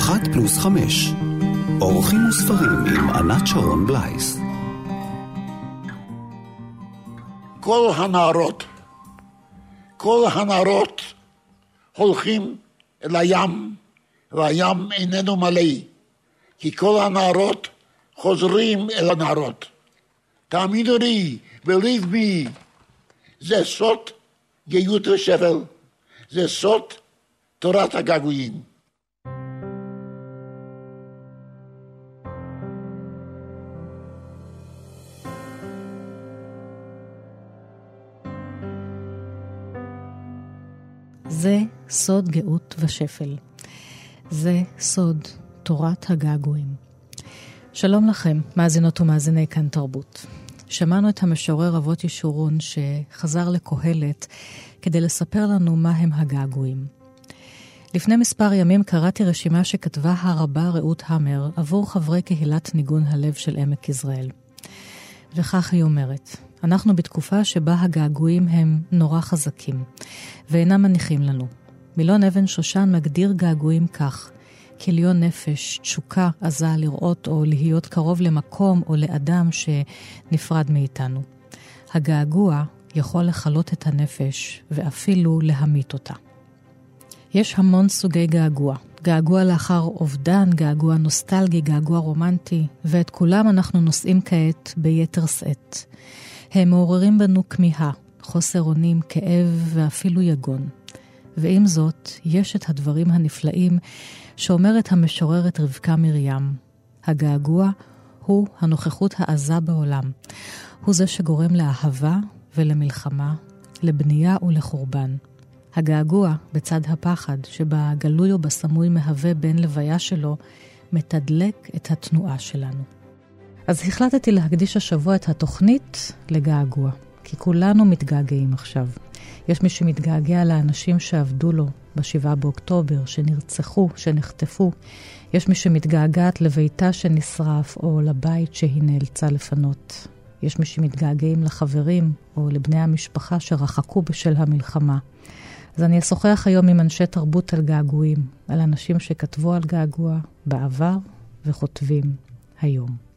אחת פלוס חמש. אורחים וספרים עם ענת שרון בלייס. כל הנערות, כל הנערות הולכים אל הים, והים איננו מלא, כי כל הנערות חוזרים אל הנערות. תאמינו לי, believe me, זה סוד גאות ושפל, זה סוד תורת הגעגועים. זה סוד גאות ושפל. זה סוד תורת הגעגועים. שלום לכם, מאזינות ומאזיני כאן תרבות. שמענו את המשורר אבות ישורון שחזר לקהלת כדי לספר לנו מה הם הגעגועים. לפני מספר ימים קראתי רשימה שכתבה הרבה רעות המר עבור חברי קהילת ניגון הלב של עמק יזרעאל. וכך היא אומרת, אנחנו בתקופה שבה הגעגועים הם נורא חזקים, ואינם מניחים לנו. מילון אבן שושן מגדיר געגועים כך, כליון נפש, תשוקה עזה לראות או להיות קרוב למקום או לאדם שנפרד מאיתנו. הגעגוע יכול לכלות את הנפש ואפילו להמית אותה. יש המון סוגי געגוע. געגוע לאחר אובדן, געגוע נוסטלגי, געגוע רומנטי, ואת כולם אנחנו נושאים כעת ביתר שאת. הם מעוררים בנו כמיהה, חוסר אונים, כאב ואפילו יגון. ועם זאת, יש את הדברים הנפלאים שאומרת המשוררת רבקה מרים. הגעגוע הוא הנוכחות העזה בעולם. הוא זה שגורם לאהבה ולמלחמה, לבנייה ולחורבן. הגעגוע, בצד הפחד, שבגלוי או בסמוי מהווה בן לוויה שלו, מתדלק את התנועה שלנו. אז החלטתי להקדיש השבוע את התוכנית לגעגוע, כי כולנו מתגעגעים עכשיו. יש מי שמתגעגע לאנשים שעבדו לו ב-7 באוקטובר, שנרצחו, שנחטפו. יש מי שמתגעגעת לביתה שנשרף, או לבית שהיא נאלצה לפנות. יש מי שמתגעגעים לחברים, או לבני המשפחה שרחקו בשל המלחמה. אז אני אשוחח היום עם אנשי תרבות על געגועים, על אנשים שכתבו על געגוע בעבר וכותבים היום.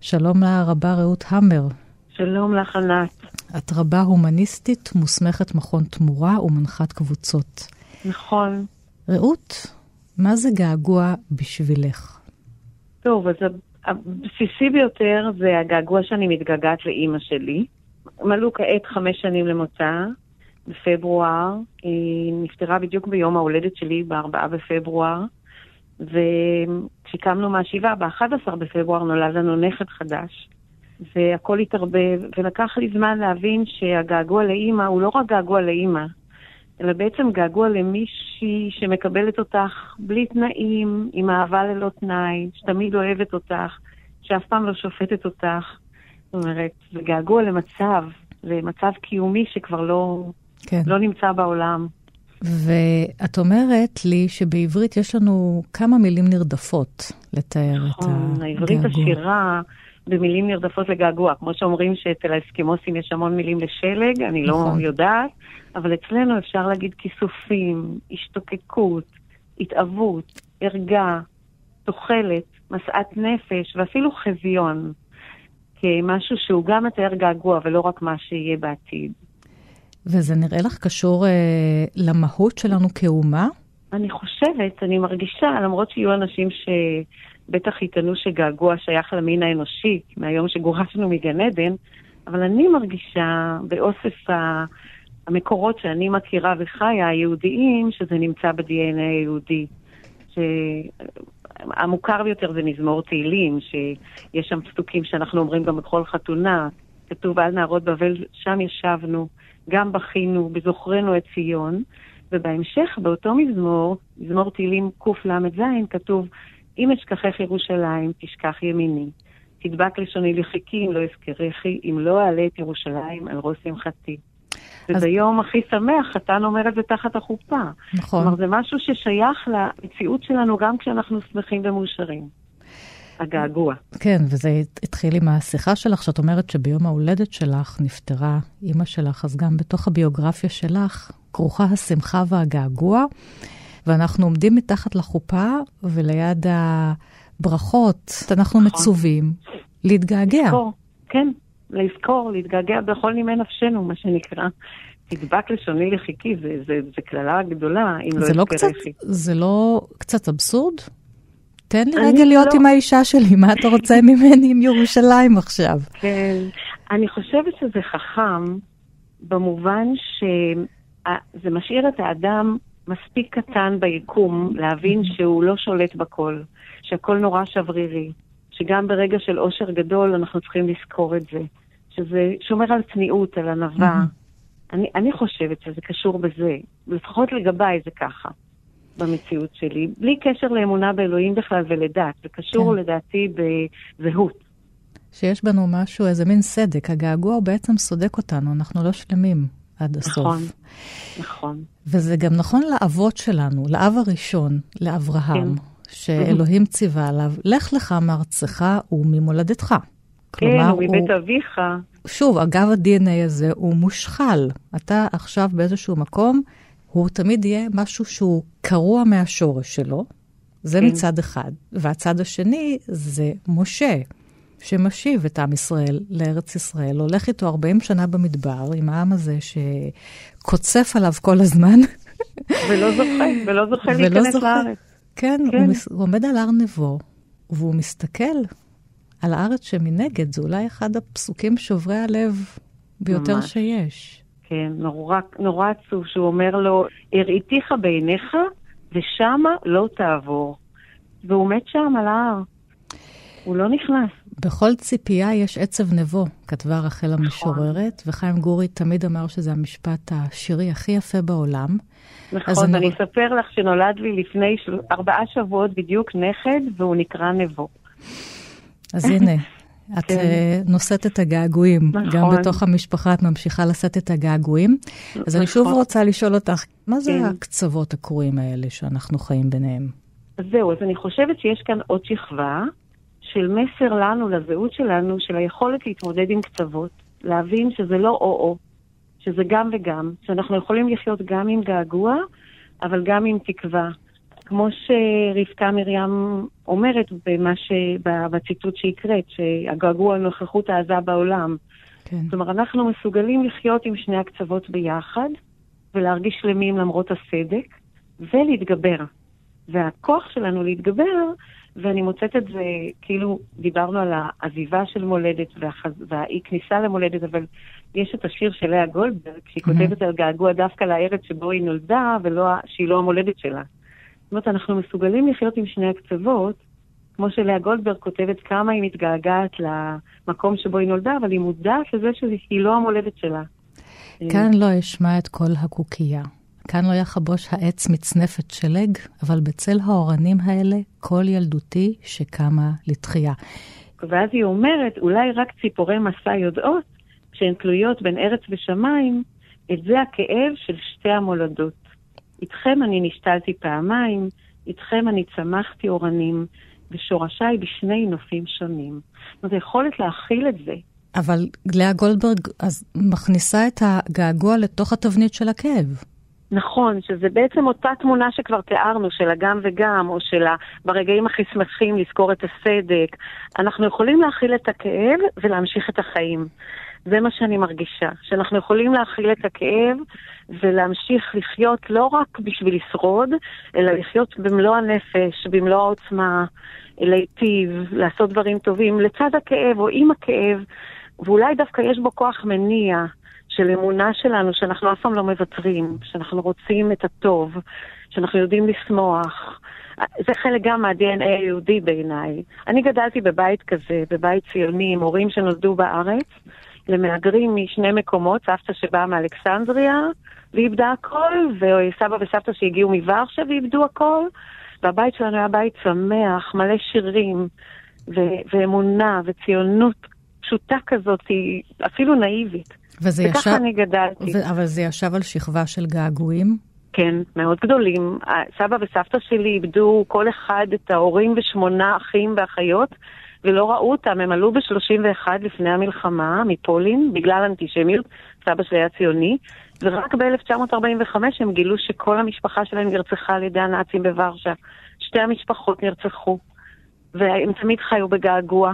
שלום לרבה רעות המר. שלום לך, ענת. את רבה הומניסטית, מוסמכת מכון תמורה ומנחת קבוצות. נכון. רעות, מה זה געגוע בשבילך? טוב, אז הבסיסי ביותר זה הגעגוע שאני מתגעגעת לאימא שלי. מלאו כעת חמש שנים למוצא, בפברואר. היא נפטרה בדיוק ביום ההולדת שלי, ב-4 בפברואר. וכשקמנו מהשבעה, ב-11 בפברואר נולד לנו נכד חדש. והכל התערבב, ולקח לי זמן להבין שהגעגוע לאימא הוא לא רק געגוע לאימא, אלא בעצם געגוע למישהי שמקבלת אותך בלי תנאים, עם אהבה ללא תנאי, שתמיד אוהבת אותך, שאף פעם לא שופטת אותך. זאת אומרת, זה געגוע למצב, למצב קיומי שכבר לא, כן. לא נמצא בעולם. ואת אומרת לי שבעברית יש לנו כמה מילים נרדפות לתאר את הגעגוע. נכון, העברית עשירה במילים נרדפות לגעגוע. כמו שאומרים שאצל האסקימוסים יש המון מילים לשלג, אני לא נכון. יודעת, אבל אצלנו אפשר להגיד כיסופים, השתוקקות, התאבות, ערגה, תוחלת, משאת נפש ואפילו חזיון, כמשהו שהוא גם מתאר געגוע ולא רק מה שיהיה בעתיד. וזה נראה לך קשור אה, למהות שלנו כאומה? אני חושבת, אני מרגישה, למרות שיהיו אנשים שבטח יטענו שגעגוע שייך למין האנושי, מהיום שגורשנו מגן עדן, אבל אני מרגישה באוסף ה... המקורות שאני מכירה וחיה, היהודיים, שזה נמצא ב-DNA היהודי. המוכר ביותר זה מזמור תהילים, שיש שם פסוקים שאנחנו אומרים גם בכל חתונה. כתוב על נערות בבל, שם ישבנו, גם בכינו, בזוכרנו את ציון, ובהמשך, באותו מזמור, מזמור תהילים קל"ז, כתוב, אם אשכחך ירושלים, תשכח ימיני. תדבק לשוני לחיכי אם לא אזכרכי, אם לא אעלה את ירושלים על ראש שמחתי. אז... וביום הכי שמח, חתן אומר את זה תחת החופה. נכון. כלומר, זה משהו ששייך למציאות שלנו גם כשאנחנו שמחים ומאושרים. הגעגוע. כן, וזה התחיל עם השיחה שלך, שאת אומרת שביום ההולדת שלך נפטרה אימא שלך, אז גם בתוך הביוגרפיה שלך כרוכה השמחה והגעגוע. ואנחנו עומדים מתחת לחופה וליד הברכות, אנחנו נכון. מצווים להתגעגע. לזכור, כן, לזכור, להתגעגע בכל נימי נפשנו, מה שנקרא. תדבק לשוני לחיקי, זה קללה גדולה, אם לא אזכר לחיקי. זה לא קצת אבסורד? תן לי רגע להיות לא... עם האישה שלי, מה אתה רוצה ממני עם ירושלים עכשיו? כן, אני חושבת שזה חכם במובן שזה משאיר את האדם מספיק קטן ביקום להבין שהוא לא שולט בכל, שהכל נורא שברירי, שגם ברגע של עושר גדול אנחנו צריכים לזכור את זה, שזה שומר על צניעות, על ענווה. אני, אני חושבת שזה קשור בזה, לפחות לגביי זה ככה. במציאות שלי, בלי קשר לאמונה באלוהים בכלל ולדת, זה קשור כן. לדעתי בזהות. שיש בנו משהו, איזה מין סדק. הגעגוע הוא בעצם סודק אותנו, אנחנו לא שלמים עד הסוף. נכון, נכון. וזה גם נכון לאבות שלנו, לאב הראשון, לאברהם, כן. שאלוהים ציווה עליו, לך לך מארצך וממולדתך. כן, ומבית הוא... אביך. שוב, אגב ה-DNA הזה הוא מושחל. אתה עכשיו באיזשהו מקום הוא תמיד יהיה משהו שהוא קרוע מהשורש שלו, זה כן. מצד אחד. והצד השני זה משה, שמשיב את עם ישראל לארץ ישראל, הולך איתו 40 שנה במדבר, עם העם הזה שקוצף עליו כל הזמן. ולא זוכה, ולא זוכה להיכנס זוכה. לארץ. כן, כן. הוא, מס, הוא עומד על הר נבו, והוא מסתכל על הארץ שמנגד, זה אולי אחד הפסוקים שוברי הלב ביותר ממש. שיש. כן, נורא, נורא עצוב, שהוא אומר לו, הראיתיך בעיניך, ושמה לא תעבור. והוא מת שם על ההר. הוא לא נכנס. בכל ציפייה יש עצב נבו, כתבה רחל נכון. המשוררת, וחיים גורי תמיד אמר שזה המשפט השירי הכי יפה בעולם. נכון, ואני אספר לך שנולד לי לפני של... ארבעה שבועות בדיוק נכד, והוא נקרא נבו. אז הנה, את כן. אה, נושאת את הגעגועים. נכון. גם בתוך המשפחה את ממשיכה לשאת את הגעגועים. נכון. אז אני שוב נכון. רוצה לשאול אותך, מה זה כן. הקצוות הקרועים האלה שאנחנו חיים ביניהם? אז זהו, אז אני חושבת שיש כאן עוד שכבה של מסר לנו, לזהות שלנו, של היכולת להתמודד עם קצוות. להבין שזה לא או-או, שזה גם וגם, שאנחנו יכולים לחיות גם עם געגוע, אבל גם עם תקווה. כמו שרבקה מרים אומרת במה ש... בציטוט שהקראת, שהגעגוע לנוכחות העזה בעולם. כן. כלומר, אנחנו מסוגלים לחיות עם שני הקצוות ביחד, ולהרגיש שלמים למרות הסדק, ולהתגבר. והכוח שלנו להתגבר, ואני מוצאת את זה, כאילו דיברנו על העזיבה של מולדת והחז... והאי כניסה למולדת, אבל יש את השיר של לאה גולדברג, שהיא mm-hmm. כותבת על געגוע דווקא לארץ שבו היא נולדה, ולא שהיא לא המולדת שלה. זאת אומרת, אנחנו מסוגלים לחיות עם שני הקצוות, כמו שלאה גולדברג כותבת כמה היא מתגעגעת למקום שבו היא נולדה, אבל היא מודעת לזה שהיא לא המולדת שלה. כאן לא אשמע את כל הקוקייה. כאן לא יחבוש העץ מצנפת שלג, אבל בצל האורנים האלה, כל ילדותי שקמה לתחייה. ואז היא אומרת, אולי רק ציפורי מסע יודעות, כשהן תלויות בין ארץ ושמיים, את זה הכאב של שתי המולדות. איתכם אני נשתלתי פעמיים, איתכם אני צמחתי אורנים, ושורשיי בשני נופים שונים. זאת היכולת להכיל את זה. אבל לאה גולדברג אז מכניסה את הגעגוע לתוך התבנית של הכאב. נכון, שזה בעצם אותה תמונה שכבר תיארנו, של הגם וגם, או של. ברגעים הכי שמחים לזכור את הסדק. אנחנו יכולים להכיל את הכאב ולהמשיך את החיים. זה מה שאני מרגישה, שאנחנו יכולים להכיל את הכאב ולהמשיך לחיות לא רק בשביל לשרוד, אלא לחיות במלוא הנפש, במלוא העוצמה, להיטיב, לעשות דברים טובים לצד הכאב או עם הכאב, ואולי דווקא יש בו כוח מניע של אמונה שלנו שאנחנו אף פעם לא מוותרים, שאנחנו רוצים את הטוב, שאנחנו יודעים לשמוח. זה חלק גם מה-DNA היהודי בעיניי. אני גדלתי בבית כזה, בבית ציוני, עם הורים שנולדו בארץ, למהגרים משני מקומות, סבתא שבאה מאלכסנדריה ואיבדה הכל, וסבא וסבתא שהגיעו מוורשה ואיבדו הכל, והבית שלנו היה בית שמח, מלא שירים, ו- ואמונה וציונות פשוטה כזאת, אפילו נאיבית. וזה וככה ישב... אני גדלתי. ו- אבל זה ישב על שכבה של געגועים? כן, מאוד גדולים. סבא וסבתא שלי איבדו כל אחד את ההורים ושמונה אחים ואחיות, ולא ראו אותם, הם עלו ב-31 לפני המלחמה מפולין, בגלל אנטישמיות, סבא שלי היה ציוני, ורק ב-1945 הם גילו שכל המשפחה שלהם נרצחה על ידי הנאצים בוורשה. שתי המשפחות נרצחו, והם תמיד חיו בגעגוע.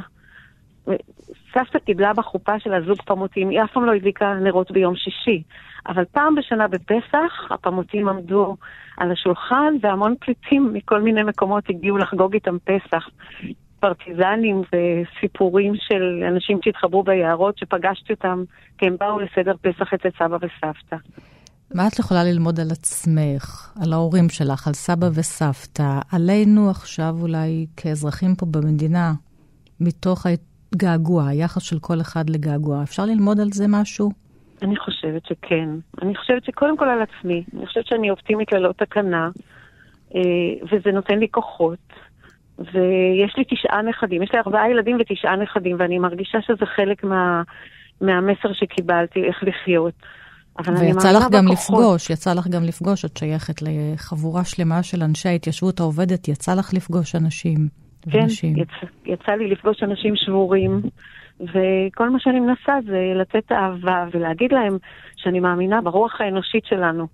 סבתא קיבלה בחופה של הזוג פמוטים, היא אף פעם לא הדליקה נרות ביום שישי. אבל פעם בשנה בפסח הפמוטים עמדו על השולחן והמון פליטים מכל מיני מקומות הגיעו לחגוג איתם פסח. פרטיזנים וסיפורים של אנשים שהתחברו ביערות שפגשתי אותם כי הם באו לסדר פסח אצל סבא וסבתא. מה את יכולה ללמוד על עצמך, על ההורים שלך, על סבא וסבתא, עלינו עכשיו אולי כאזרחים פה במדינה, מתוך הגעגוע, היחס של כל אחד לגעגוע? אפשר ללמוד על זה משהו? אני חושבת שכן. אני חושבת שקודם כל על עצמי. אני חושבת שאני אופטימית ללא תקנה, אה, וזה נותן לי כוחות. ויש לי תשעה נכדים, יש לי ארבעה ילדים ותשעה נכדים, ואני מרגישה שזה חלק מה, מהמסר שקיבלתי, איך לחיות. ויצא לך גם בכוחות. לפגוש, יצא לך גם לפגוש, את שייכת לחבורה שלמה של אנשי ההתיישבות העובדת, יצא לך לפגוש אנשים כן, ונשים. יצא, יצא לי לפגוש אנשים שבורים, וכל מה שאני מנסה זה לתת אהבה ולהגיד להם שאני מאמינה ברוח האנושית שלנו.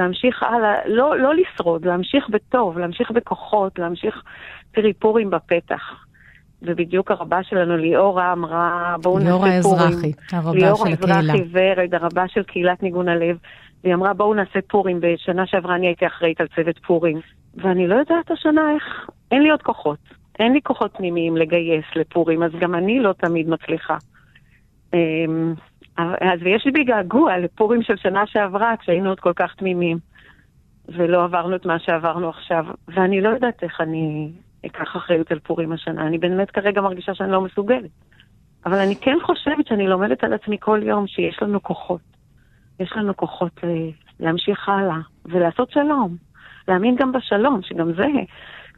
להמשיך הלאה, לא, לא לשרוד, להמשיך בטוב, להמשיך בכוחות, להמשיך, תראי, פורים בפתח. ובדיוק הרבה שלנו, ליאורה, אמרה, בואו נעשה פורים. ליאורה אזרחי, הרבה של הקהילה. ליאורה אזרחי ורד, הרבה של קהילת ניגון הלב. והיא אמרה, בואו נעשה פורים. בשנה שעברה אני הייתי אחראית על צוות פורים. ואני לא יודעת השנה איך, אין לי עוד כוחות. אין לי כוחות פנימיים לגייס לפורים, אז גם אני לא תמיד מצליחה. אז יש לי געגוע לפורים של שנה שעברה, כשהיינו עוד כל כך תמימים, ולא עברנו את מה שעברנו עכשיו. ואני לא יודעת איך אני אקח אחריות על פורים השנה. אני באמת כרגע מרגישה שאני לא מסוגלת. אבל אני כן חושבת שאני לומדת על עצמי כל יום שיש לנו כוחות. יש לנו כוחות להמשיך הלאה ולעשות שלום. להאמין גם בשלום, שגם זה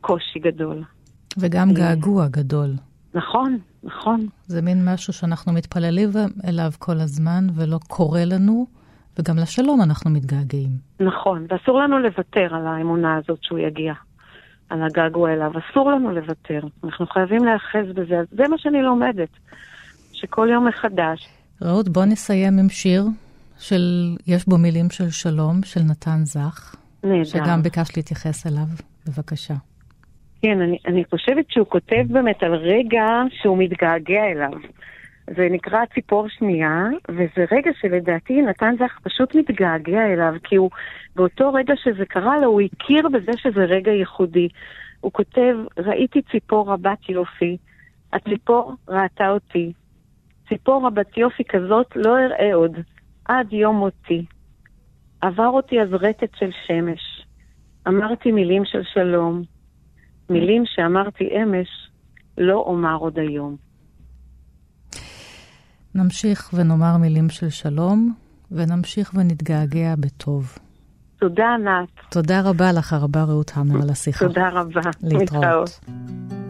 קושי גדול. וגם אה, געגוע גדול. נכון, נכון. זה מין משהו שאנחנו מתפללים אליו כל הזמן ולא קורה לנו, וגם לשלום אנחנו מתגעגעים. נכון, ואסור לנו לוותר על האמונה הזאת שהוא יגיע, על הגעגוע אליו. אסור לנו לוותר. אנחנו חייבים להיאחז בזה. אז זה מה שאני לומדת, שכל יום מחדש. רעות, בוא נסיים עם שיר של, יש בו מילים של שלום, של נתן זך. נהדר. שגם ביקשת להתייחס אליו. בבקשה. כן, אני, אני חושבת שהוא כותב באמת על רגע שהוא מתגעגע אליו. זה נקרא ציפור שנייה, וזה רגע שלדעתי נתן זך פשוט מתגעגע אליו, כי הוא, באותו רגע שזה קרה לו, הוא הכיר בזה שזה רגע ייחודי. הוא כותב, ראיתי ציפור רבת יופי, הציפור ראתה אותי. ציפור רבת יופי כזאת לא אראה עוד, עד יום מותי. עבר אותי אז רטט של שמש. אמרתי מילים של שלום. מילים שאמרתי אמש, לא אומר עוד היום. נמשיך ונאמר מילים של שלום, ונמשיך ונתגעגע בטוב. תודה, ענת. תודה רבה לך, הרבה רעות המר, על השיחה. תודה רבה. להתראות. של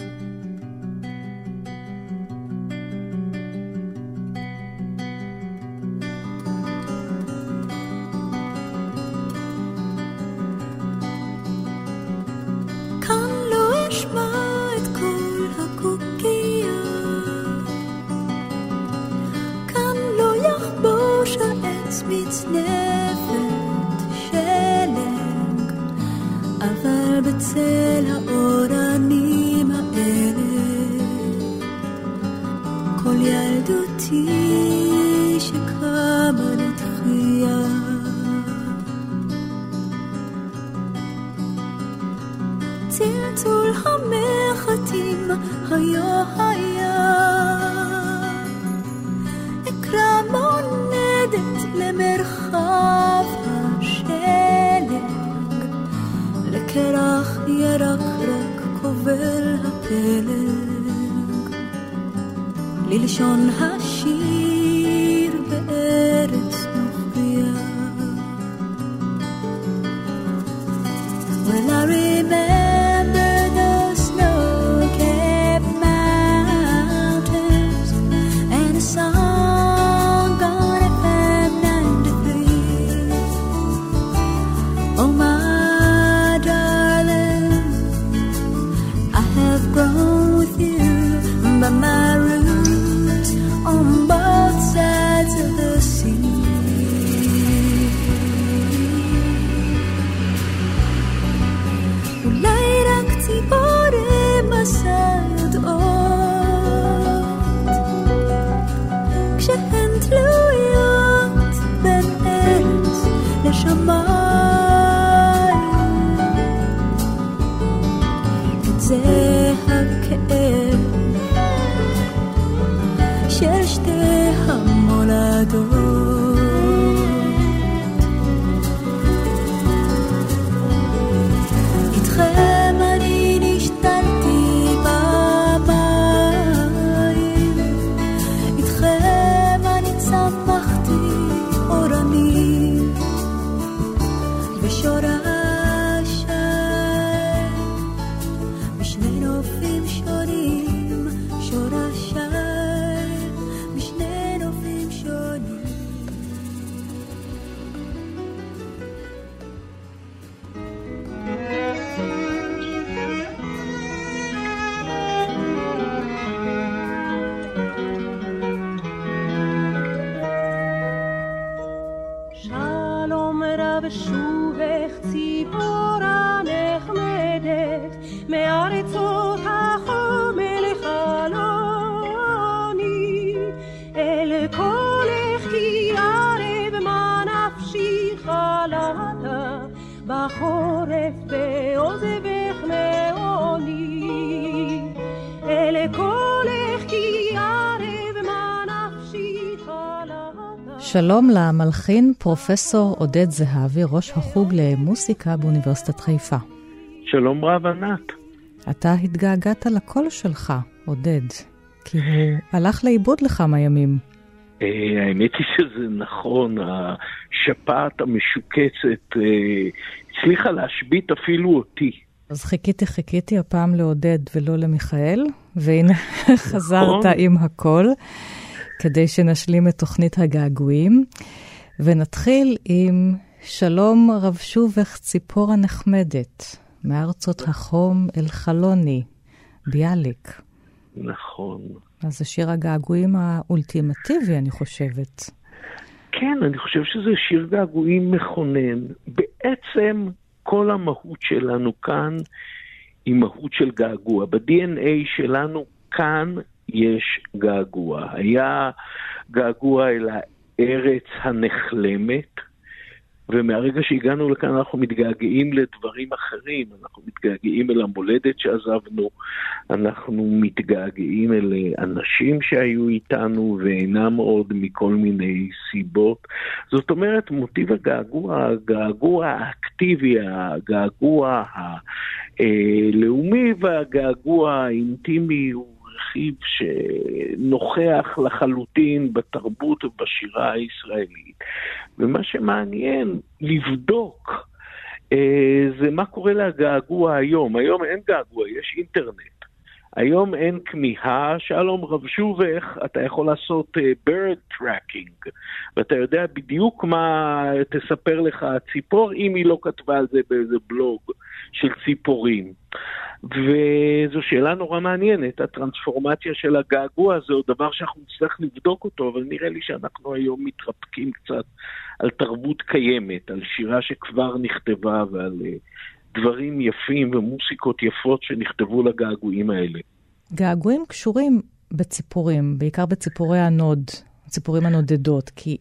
שלום למלחין פרופסור עודד זהבי, ראש החוג למוסיקה באוניברסיטת חיפה. שלום רב ענת. אתה התגעגעת לקול שלך, עודד, כי הוא הלך לאיבוד לכמה ימים. אה, האמת היא שזה נכון, השפעת המשוקצת אה, הצליחה להשבית אפילו אותי. אז חיכיתי, חיכיתי הפעם לעודד ולא למיכאל, והנה חזרת נכון. עם הכל. כדי שנשלים את תוכנית הגעגועים. ונתחיל עם שלום רב שובך ציפור הנחמדת, מארצות החום אל חלוני, ביאליק. נכון. אז זה שיר הגעגועים האולטימטיבי, אני חושבת. כן, אני חושב שזה שיר געגועים מכונן. בעצם כל המהות שלנו כאן היא מהות של געגוע. ב-DNA שלנו כאן יש געגוע. היה געגוע אל הארץ הנחלמת, ומהרגע שהגענו לכאן אנחנו מתגעגעים לדברים אחרים, אנחנו מתגעגעים אל המולדת שעזבנו, אנחנו מתגעגעים אל אנשים שהיו איתנו ואינם עוד מכל מיני סיבות. זאת אומרת, מוטיב הגעגוע, הגעגוע האקטיבי, הגעגוע הלאומי והגעגוע האינטימי הוא רכיב שנוכח לחלוטין בתרבות ובשירה הישראלית. ומה שמעניין לבדוק אה, זה מה קורה לגעגוע היום. היום אין געגוע, יש אינטרנט. היום אין כמיהה, שלום רב שובך, אתה יכול לעשות uh, bird tracking, ואתה יודע בדיוק מה תספר לך הציפור, אם היא לא כתבה על זה באיזה בלוג של ציפורים. וזו שאלה נורא מעניינת, הטרנספורמציה של הגעגוע זה עוד דבר שאנחנו נצטרך לבדוק אותו, אבל נראה לי שאנחנו היום מתרפקים קצת על תרבות קיימת, על שירה שכבר נכתבה ועל uh, דברים יפים ומוסיקות יפות שנכתבו לגעגועים האלה. געגועים קשורים בציפורים, בעיקר בציפורי הנוד, ציפורים הנודדות, כי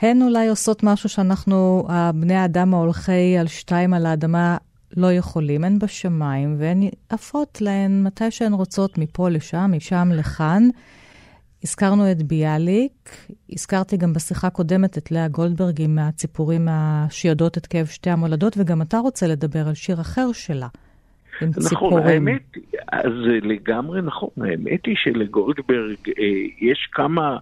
הן אולי עושות משהו שאנחנו, בני האדם ההולכי על שתיים על האדמה, לא יכולים, הן בשמיים, והן עפות להן מתי שהן רוצות, מפה לשם, משם לכאן. הזכרנו את ביאליק, הזכרתי גם בשיחה הקודמת את לאה גולדברג עם הציפורים שיודעות את כאב שתי המולדות, וגם אתה רוצה לדבר על שיר אחר שלה, עם נכון, ציפורים. נכון, האמת, זה לגמרי נכון. האמת היא שלגולדברג אה, יש כמה...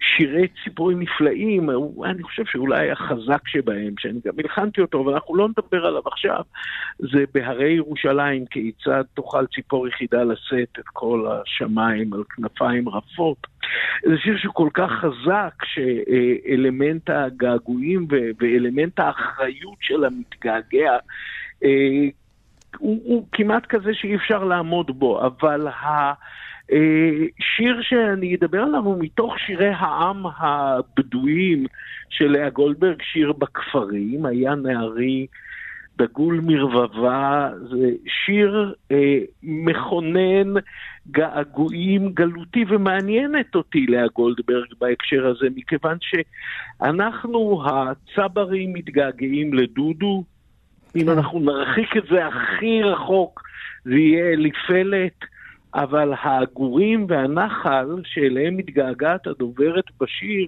שירי ציפורים נפלאים, אני חושב שאולי החזק שבהם, שאני גם הלחנתי אותו, אבל אנחנו לא נדבר עליו עכשיו, זה בהרי ירושלים, כיצד תוכל ציפור יחידה לשאת את כל השמיים על כנפיים רפות. זה שיר שכל כך חזק, שאלמנט הגעגועים ואלמנט האחריות של המתגעגע, אה, הוא, הוא כמעט כזה שאי אפשר לעמוד בו, אבל ה... אה, שיר שאני אדבר עליו הוא מתוך שירי העם הבדויים של לאה גולדברג, שיר בכפרים, היה נערי דגול מרבבה, זה שיר אה, מכונן געגועים גלותי ומעניינת אותי לאה גולדברג בהקשר הזה, מכיוון שאנחנו הצברים מתגעגעים לדודו, אם כן. אנחנו נרחיק את זה הכי רחוק זה יהיה אליפלת. אבל העגורים והנחל שאליהם מתגעגעת הדוברת בשיר,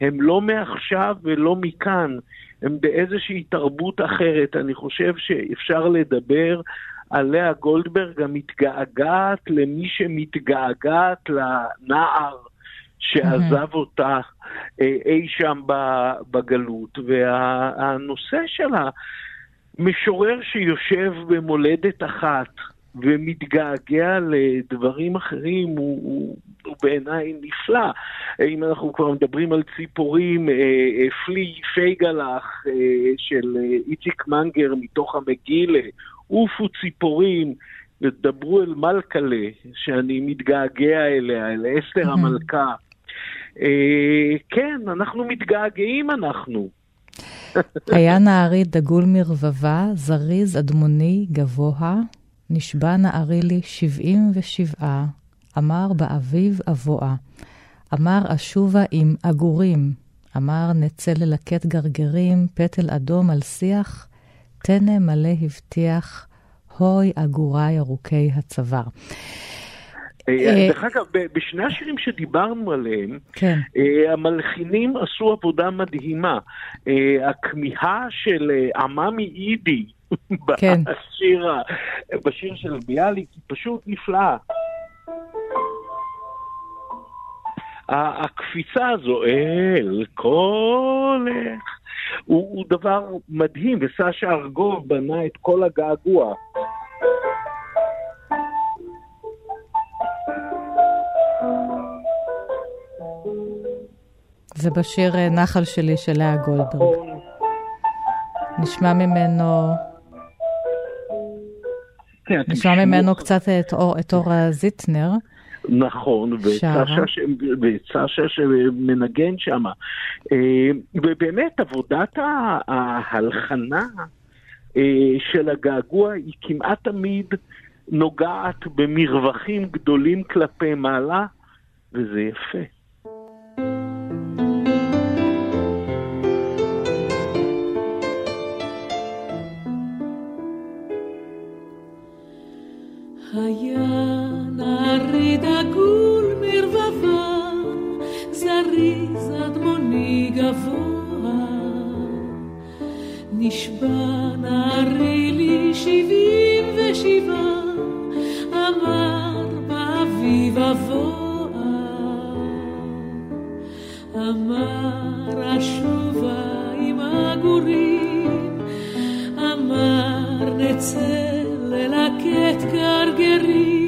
הם לא מעכשיו ולא מכאן, הם באיזושהי תרבות אחרת. אני חושב שאפשר לדבר על לאה גולדברג המתגעגעת למי שמתגעגעת לנער שעזב אותה אה, אי שם בגלות. והנושא של המשורר שיושב במולדת אחת ומתגעגע לדברים אחרים הוא, הוא, הוא בעיניי נפלא. אם אנחנו כבר מדברים על ציפורים, אה, אה, פלי פייגלח של איציק מנגר מתוך המגילה, עופו ציפורים. ודברו אל מלכלה, שאני מתגעגע אליה, אל אסתר המלכה. אה, כן, אנחנו מתגעגעים אנחנו. היה נערי דגול מרבבה, זריז אדמוני גבוה, נשבע נערי לי שבעים ושבעה, אמר באביב אבואה. אמר אשובה עם עגורים, אמר נצא ללקט גרגרים, פטל אדום על שיח, תנה מלא הבטיח, הוי עגוריי ארוכי הצוואר. אה, אה, דרך אגב, בשני השירים שדיברנו עליהם, כן. אה, המלחינים עשו עבודה מדהימה. הכמיהה של עממי אידי כן. בשיר, בשיר של ביאליק היא פשוט נפלאה. הקפיצה הזו אל קולך הוא, הוא דבר מדהים, וסשה ארגוב בנה את כל הגעגוע. זה בשיר אה, נחל שלי של לאה גולדברג. נשמע ממנו... כן, נשמע ממנו קצת את אור, את אורה זיטנר. נכון, וצשה שמנגן שם. אה, ובאמת עבודת ההלחנה אה, של הגעגוע היא כמעט תמיד נוגעת במרווחים גדולים כלפי מעלה, וזה יפה. זריז אדמוני גבוה. נשבע נערי לי שבעים ושבעה, אמר באביב אבוה. אמר אשובה עם הגורים, אמר נצא ללקט גרגרים,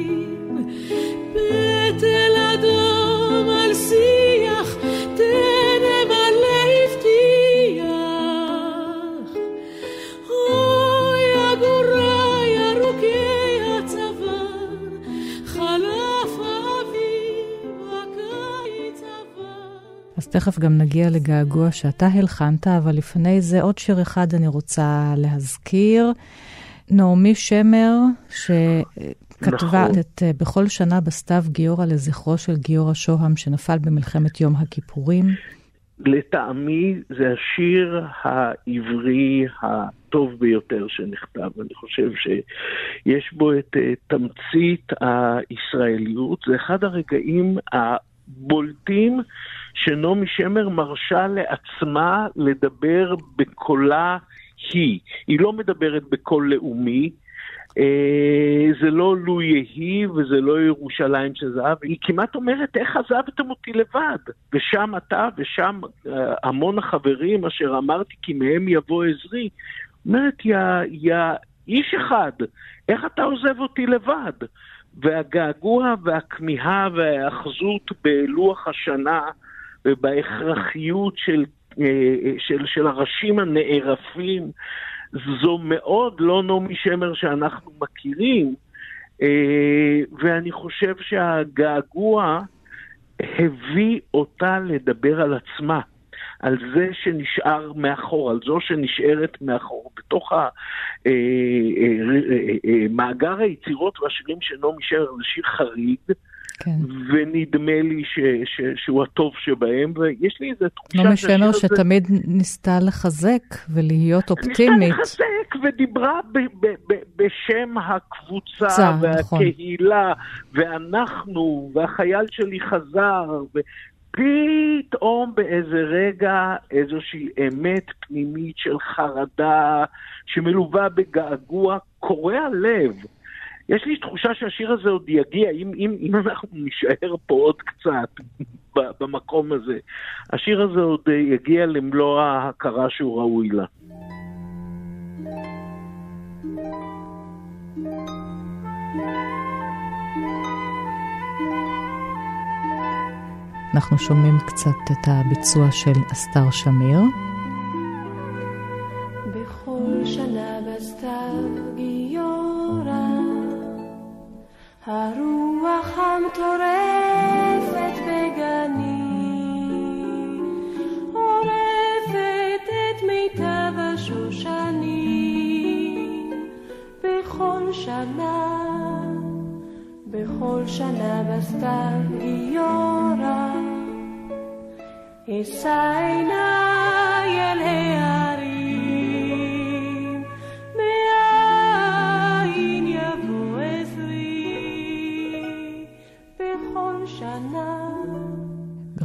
תכף גם נגיע לגעגוע שאתה הלחנת, אבל לפני זה עוד שיר אחד אני רוצה להזכיר. נעמי שמר, שכתבה נכון. את אה, בכל שנה בסתיו גיורא לזכרו של גיורא שוהם, שנפל במלחמת יום הכיפורים. לטעמי זה השיר העברי הטוב ביותר שנכתב. אני חושב שיש בו את אה, תמצית הישראליות. זה אחד הרגעים הבולטים שנעמי שמר מרשה לעצמה לדבר בקולה היא. היא לא מדברת בקול לאומי, אה, זה לא לו יהי וזה לא ירושלים של זהב, היא כמעט אומרת, איך עזבתם אותי לבד? ושם אתה ושם אה, המון החברים אשר אמרתי כי מהם יבוא עזרי. אומרת, יא, יא איש אחד, איך אתה עוזב אותי לבד? והגעגוע והכמיהה וההאחזות בלוח השנה ובהכרחיות של אה, של, של הראשים הנערפים, זו מאוד לא נעמי שמר שאנחנו מכירים, אה, ואני חושב שהגעגוע הביא אותה לדבר על עצמה. על זה שנשאר מאחור, על זו שנשארת מאחור. בתוך המאגר אה, היצירות והשירים של נעמי שמר זה שיר חריג, כן. ונדמה לי ש, ש, שהוא הטוב שבהם, ויש לי איזו תחושה נעמי שמר שתמיד ניסתה לחזק ולהיות אופטימית. ניסתה לחזק ודיברה ב- ב- ב- בשם הקבוצה קבוצה, נכון. והקהילה, ואנחנו, והחייל שלי חזר, ופתאום באיזה רגע איזושהי אמת פנימית של חרדה שמלווה בגעגוע קורע לב. יש לי תחושה שהשיר הזה עוד יגיע, אם, אם, אם אנחנו נישאר פה עוד קצת במקום הזה, השיר הזה עוד אה, יגיע למלוא ההכרה שהוא ראוי לה. אנחנו שומעים קצת את הביצוע של אסתר שמיר. בכל שנה בסתיו הרוח המטורפת בגני, עורפת את מיטב השושנים, בכל שנה, בכל שנה בסתיו גיורא. אשא עיניי אל ההרים,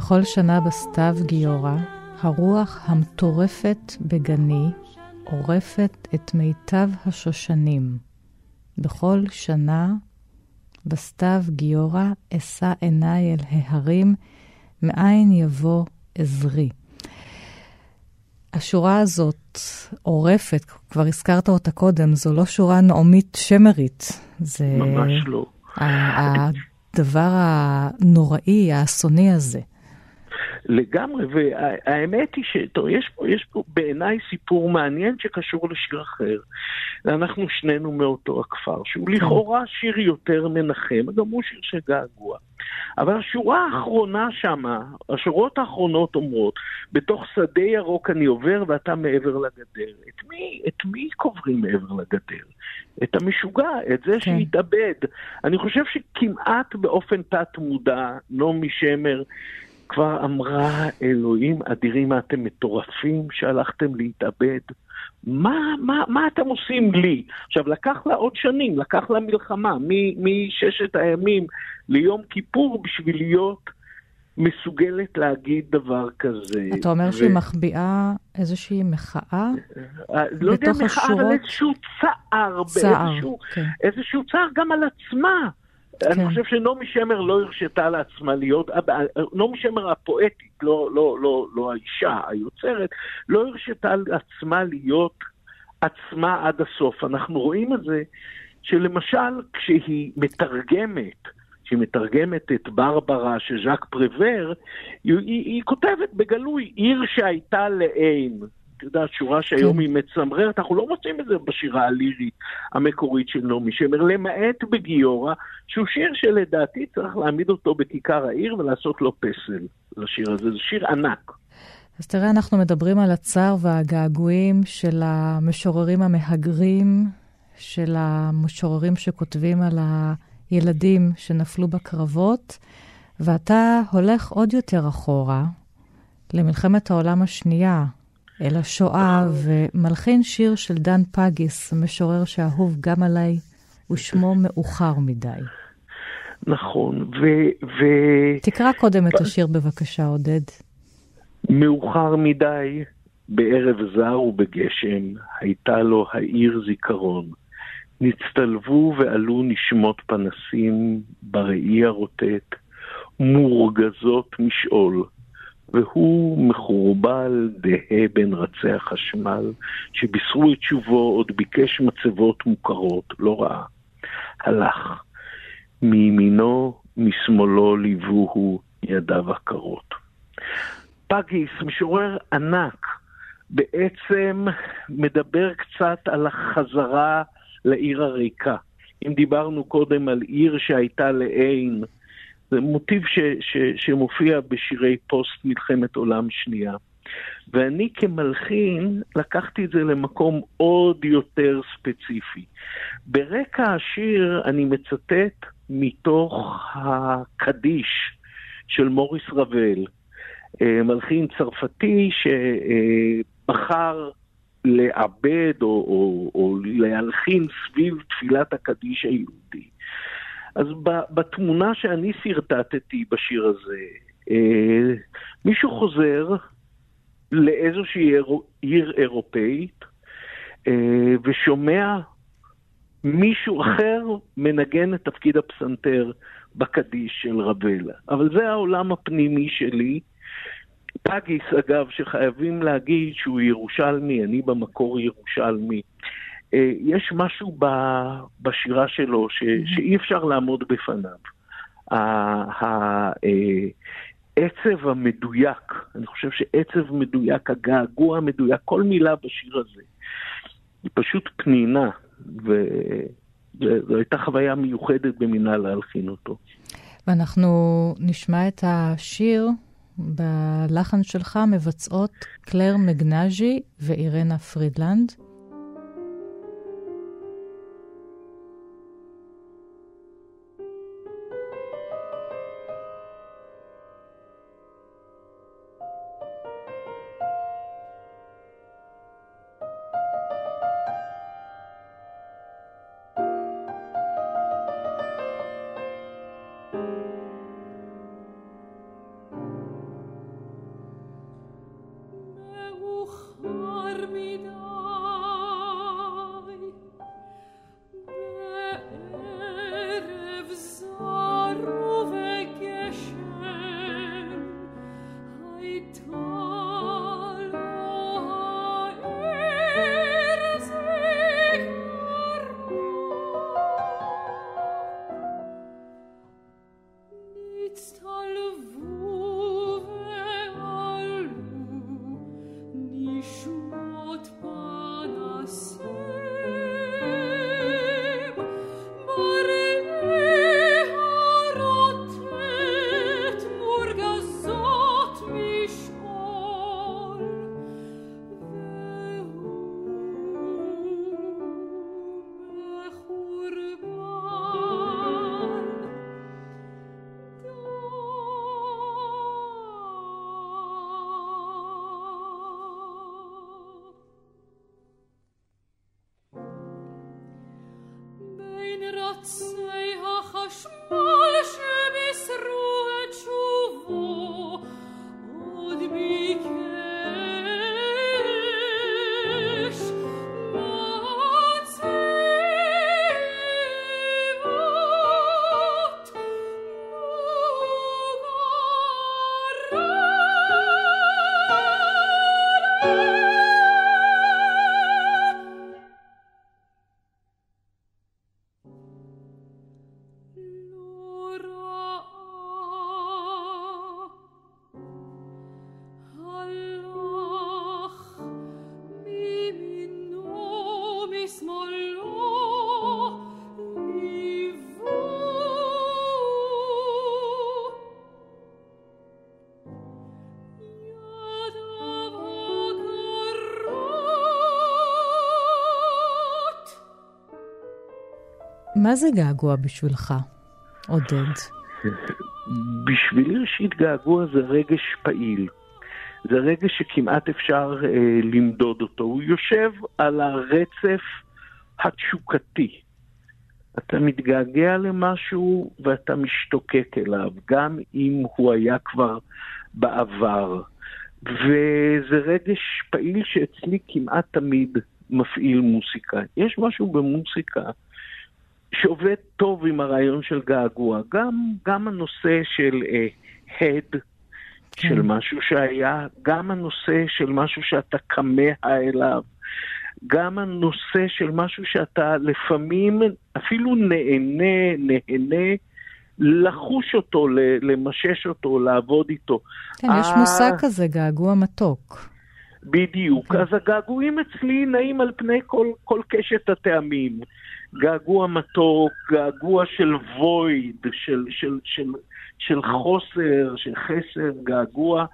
בכל שנה בסתיו גיורא, הרוח המטורפת בגני עורפת את מיטב השושנים. בכל שנה בסתיו גיורא אשא עיניי אל ההרים, מאין יבוא עזרי. השורה הזאת עורפת, כבר הזכרת אותה קודם, זו לא שורה נעמית שמרית. זה ממש לא. הדבר הנוראי, האסוני הזה. לגמרי, והאמת היא שיש פה, יש פה בעיניי סיפור מעניין שקשור לשיר אחר. אנחנו שנינו מאותו הכפר, שהוא לכאורה שיר יותר מנחם, גם הוא שיר של געגוע. אבל השורה האחרונה שמה, השורות האחרונות אומרות, בתוך שדה ירוק אני עובר ואתה מעבר לגדר. את מי, את מי קוברים מעבר לגדר? את המשוגע, את זה כן. שהתאבד. אני חושב שכמעט באופן תת-מודע, נעמי שמר כבר אמרה, אלוהים אדירים, מה אתם מטורפים שהלכתם להתאבד? מה, מה, מה אתם עושים לי? עכשיו, לקח לה עוד שנים, לקח לה מלחמה, מששת הימים ליום כיפור בשביל להיות מסוגלת להגיד דבר כזה. אתה אומר ו- שהיא מחביאה איזושהי מחאה? אה, לא יודע מחאה, אבל השורות? איזשהו צער, צער, באיזשהו, כן. איזשהו צער גם על עצמה. כן. אני חושב שנעמי שמר לא הרשתה לעצמה להיות, נעמי שמר הפואטית, לא, לא, לא, לא האישה, היוצרת, לא הרשתה לעצמה להיות עצמה עד הסוף. אנחנו רואים את זה שלמשל כשהיא מתרגמת, כשהיא מתרגמת את ברברה של ז'אק פרוור, היא, היא, היא כותבת בגלוי, עיר שהייתה לעין. את יודעת, שורה שהיום כן. היא מצמררת, אנחנו לא מוצאים את זה בשירה הלירית המקורית של נעמי שמר, למעט בגיורא, שהוא שיר שלדעתי צריך להעמיד אותו בכיכר העיר ולעשות לו פסל לשיר הזה. זה שיר ענק. אז תראה, אנחנו מדברים על הצער והגעגועים של המשוררים המהגרים, של המשוררים שכותבים על הילדים שנפלו בקרבות, ואתה הולך עוד יותר אחורה, למלחמת העולם השנייה, אל השואה, ומלחין שיר של דן פגיס, משורר שאהוב גם עליי, ושמו מאוחר מדי. נכון, ו... ו... תקרא קודם את השיר בבקשה, עודד. מאוחר מדי, בערב זר ובגשם, הייתה לו העיר זיכרון. נצטלבו ועלו נשמות פנסים בראי הרוטט, מורגזות משאול, והוא מחורבל דהה בין רצי החשמל, שבישרו את שובו עוד ביקש מצבות מוכרות, לא ראה. הלך. מימינו, משמאלו ליווהו ידיו הקרות. פגיס, משורר ענק, בעצם מדבר קצת על החזרה לעיר הריקה. אם דיברנו קודם על עיר שהייתה לעין, זה מוטיב ש, ש, שמופיע בשירי פוסט מלחמת עולם שנייה. ואני כמלחין לקחתי את זה למקום עוד יותר ספציפי. ברקע השיר אני מצטט מתוך הקדיש של מוריס רבל, אה, מלחין צרפתי שבחר לעבד או, או, או להלחין סביב תפילת הקדיש היהודי. אז בתמונה שאני שרטטתי בשיר הזה, אה, מישהו חוזר לאיזושהי עיר אירופאית אה, ושומע מישהו אחר מנגן את תפקיד הפסנתר בקדיש של רבל. אבל זה העולם הפנימי שלי. פגיס, אגב, שחייבים להגיד שהוא ירושלמי, אני במקור ירושלמי. אה, יש משהו בשירה שלו ש, mm-hmm. שאי אפשר לעמוד בפניו. העצב אה, המדויק, אני חושב שעצב מדויק, הגעגוע המדויק, כל מילה בשיר הזה, היא פשוט פנינה, וזו הייתה חוויה מיוחדת במינה להלחין אותו. ואנחנו נשמע את השיר בלחן שלך מבצעות קלר מגנז'י ואירנה פרידלנד. מה זה געגוע בשבילך, עודד? בשבילי ראשית געגוע זה רגש פעיל. זה רגש שכמעט אפשר אה, למדוד אותו. הוא יושב על הרצף התשוקתי. אתה מתגעגע למשהו ואתה משתוקק אליו, גם אם הוא היה כבר בעבר. וזה רגש פעיל שאצלי כמעט תמיד מפעיל מוסיקה. יש משהו במוסיקה שעובד טוב עם הרעיון של געגוע. גם, גם הנושא של uh, הד, כן. של משהו שהיה, גם הנושא של משהו שאתה כמה אליו, גם הנושא של משהו שאתה לפעמים אפילו נהנה, נהנה לחוש אותו, למשש אותו, לעבוד איתו. כן, יש מושג כזה, געגוע מתוק. בדיוק. אוקיי. אז הגעגועים אצלי נעים על פני כל, כל קשת הטעמים. געגוע מתוק, געגוע של וויד, של, של, של, של חוסר, של חסר, געגוע.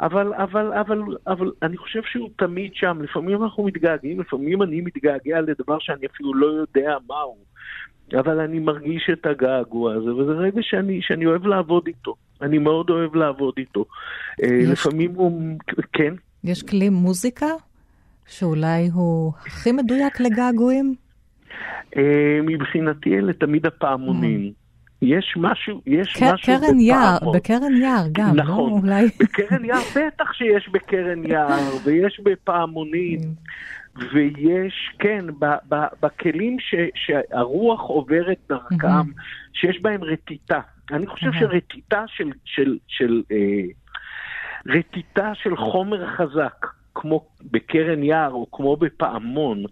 אבל, אבל, אבל, אבל אני חושב שהוא תמיד שם. לפעמים אנחנו מתגעגעים, לפעמים אני מתגעגע לדבר שאני אפילו לא יודע מהו. אבל אני מרגיש את הגעגוע הזה, וזה רגע שאני, שאני אוהב לעבוד איתו. אני מאוד אוהב לעבוד איתו. אה, יש- לפעמים הוא... כן. יש כלי מוזיקה שאולי הוא הכי מדויק לגעגועים? אה, מבחינתי אלה תמיד הפעמונים. יש משהו, יש ק- משהו קרן יער. בקרן יער גם, נכון. לא? אולי... בקרן יער, בטח שיש בקרן יער, ויש בפעמונים, ויש, כן, ב- ב- בכלים ש, שהרוח עוברת דרכם, שיש בהם רטיטה. אני חושב אהה. שרטיטה של, של, של, אה, רטיטה של חומר חזק, כמו בקרן יער או כמו בפעמון,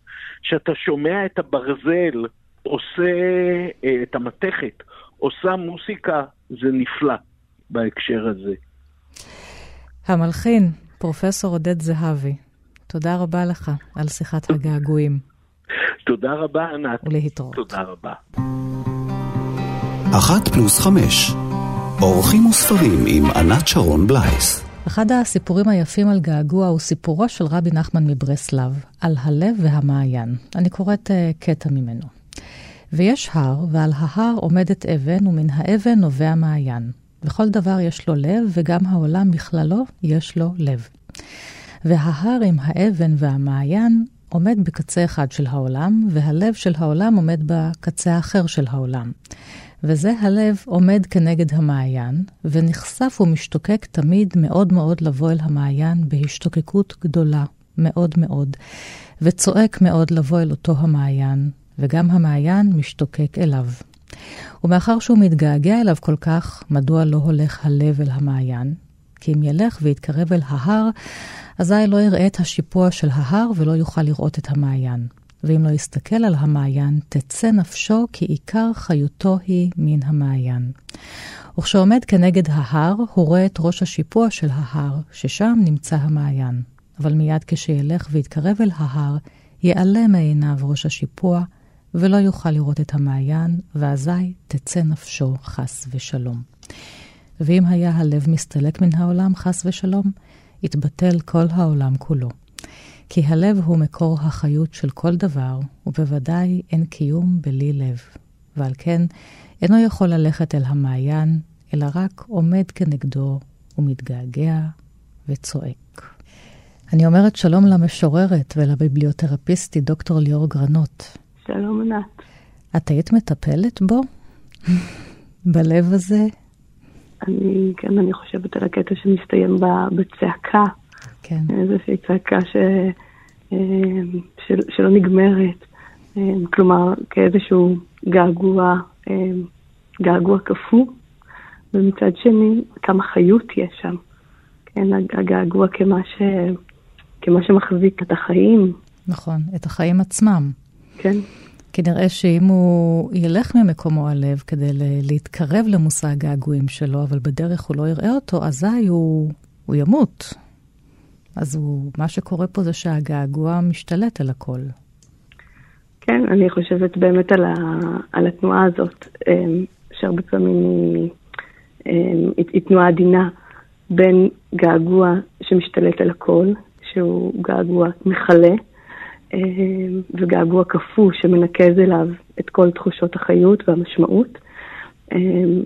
שאתה שומע את הברזל עושה, אה, את המתכת, עושה מוסיקה, זה נפלא בהקשר הזה. המלחין, פרופסור עודד זהבי, תודה רבה לך על שיחת הגעגועים, תודה רבה, ענת. ולהתראות. תודה רבה. אחת פלוס חמש. אורחים וספרים עם ענת שרון בלייס. אחד הסיפורים היפים על געגוע הוא סיפורו של רבי נחמן מברסלב, על הלב והמעיין. אני קוראת uh, קטע ממנו. ויש הר, ועל ההר עומדת אבן, ומן האבן נובע מעיין. וכל דבר יש לו לב, וגם העולם בכללו יש לו לב. וההר עם האבן והמעיין עומד בקצה אחד של העולם, והלב של העולם עומד בקצה האחר של העולם. וזה הלב עומד כנגד המעיין, ונחשף ומשתוקק תמיד מאוד מאוד לבוא אל המעיין בהשתוקקות גדולה, מאוד מאוד, וצועק מאוד לבוא אל אותו המעיין, וגם המעיין משתוקק אליו. ומאחר שהוא מתגעגע אליו כל כך, מדוע לא הולך הלב אל המעיין? כי אם ילך ויתקרב אל ההר, אזי לא יראה את השיפוע של ההר ולא יוכל לראות את המעיין. ואם לא יסתכל על המעיין, תצא נפשו, כי עיקר חיותו היא מן המעיין. וכשעומד כנגד ההר, הוא רואה את ראש השיפוע של ההר, ששם נמצא המעיין. אבל מיד כשילך ויתקרב אל ההר, ייעלם מעיניו ראש השיפוע, ולא יוכל לראות את המעיין, ואזי תצא נפשו חס ושלום. ואם היה הלב מסתלק מן העולם, חס ושלום, יתבטל כל העולם כולו. כי הלב הוא מקור החיות של כל דבר, ובוודאי אין קיום בלי לב. ועל כן, אינו יכול ללכת אל המעיין, אלא רק עומד כנגדו ומתגעגע וצועק. אני אומרת שלום למשוררת ולביבליותרפיסטית דוקטור ליאור גרנות. שלום ענת. את היית מטפלת בו? בלב הזה? אני, כן, אני חושבת על הקטע שמסתיים בצעקה, כן. איזושהי צעקה ש, אה, של, שלא נגמרת, אה, כלומר כאיזשהו געגוע, אה, געגוע קפוא, ומצד שני כמה חיות יש שם, כן, הגעגוע כמה, ש, כמה שמחזיק את החיים, נכון, את החיים עצמם. כן, כי נראה שאם הוא ילך ממקומו הלב כדי להתקרב למושא הגעגועים שלו, אבל בדרך הוא לא יראה אותו, אזי הוא, הוא ימות. אז הוא, מה שקורה פה זה שהגעגוע משתלט על הכל. כן, אני חושבת באמת על, ה, על התנועה הזאת, אמ, שהרבה פעמים היא, אמ, היא, היא תנועה עדינה בין געגוע שמשתלט על הכל, שהוא געגוע מכלה, אמ, וגעגוע קפוא שמנקז אליו את כל תחושות החיות והמשמעות,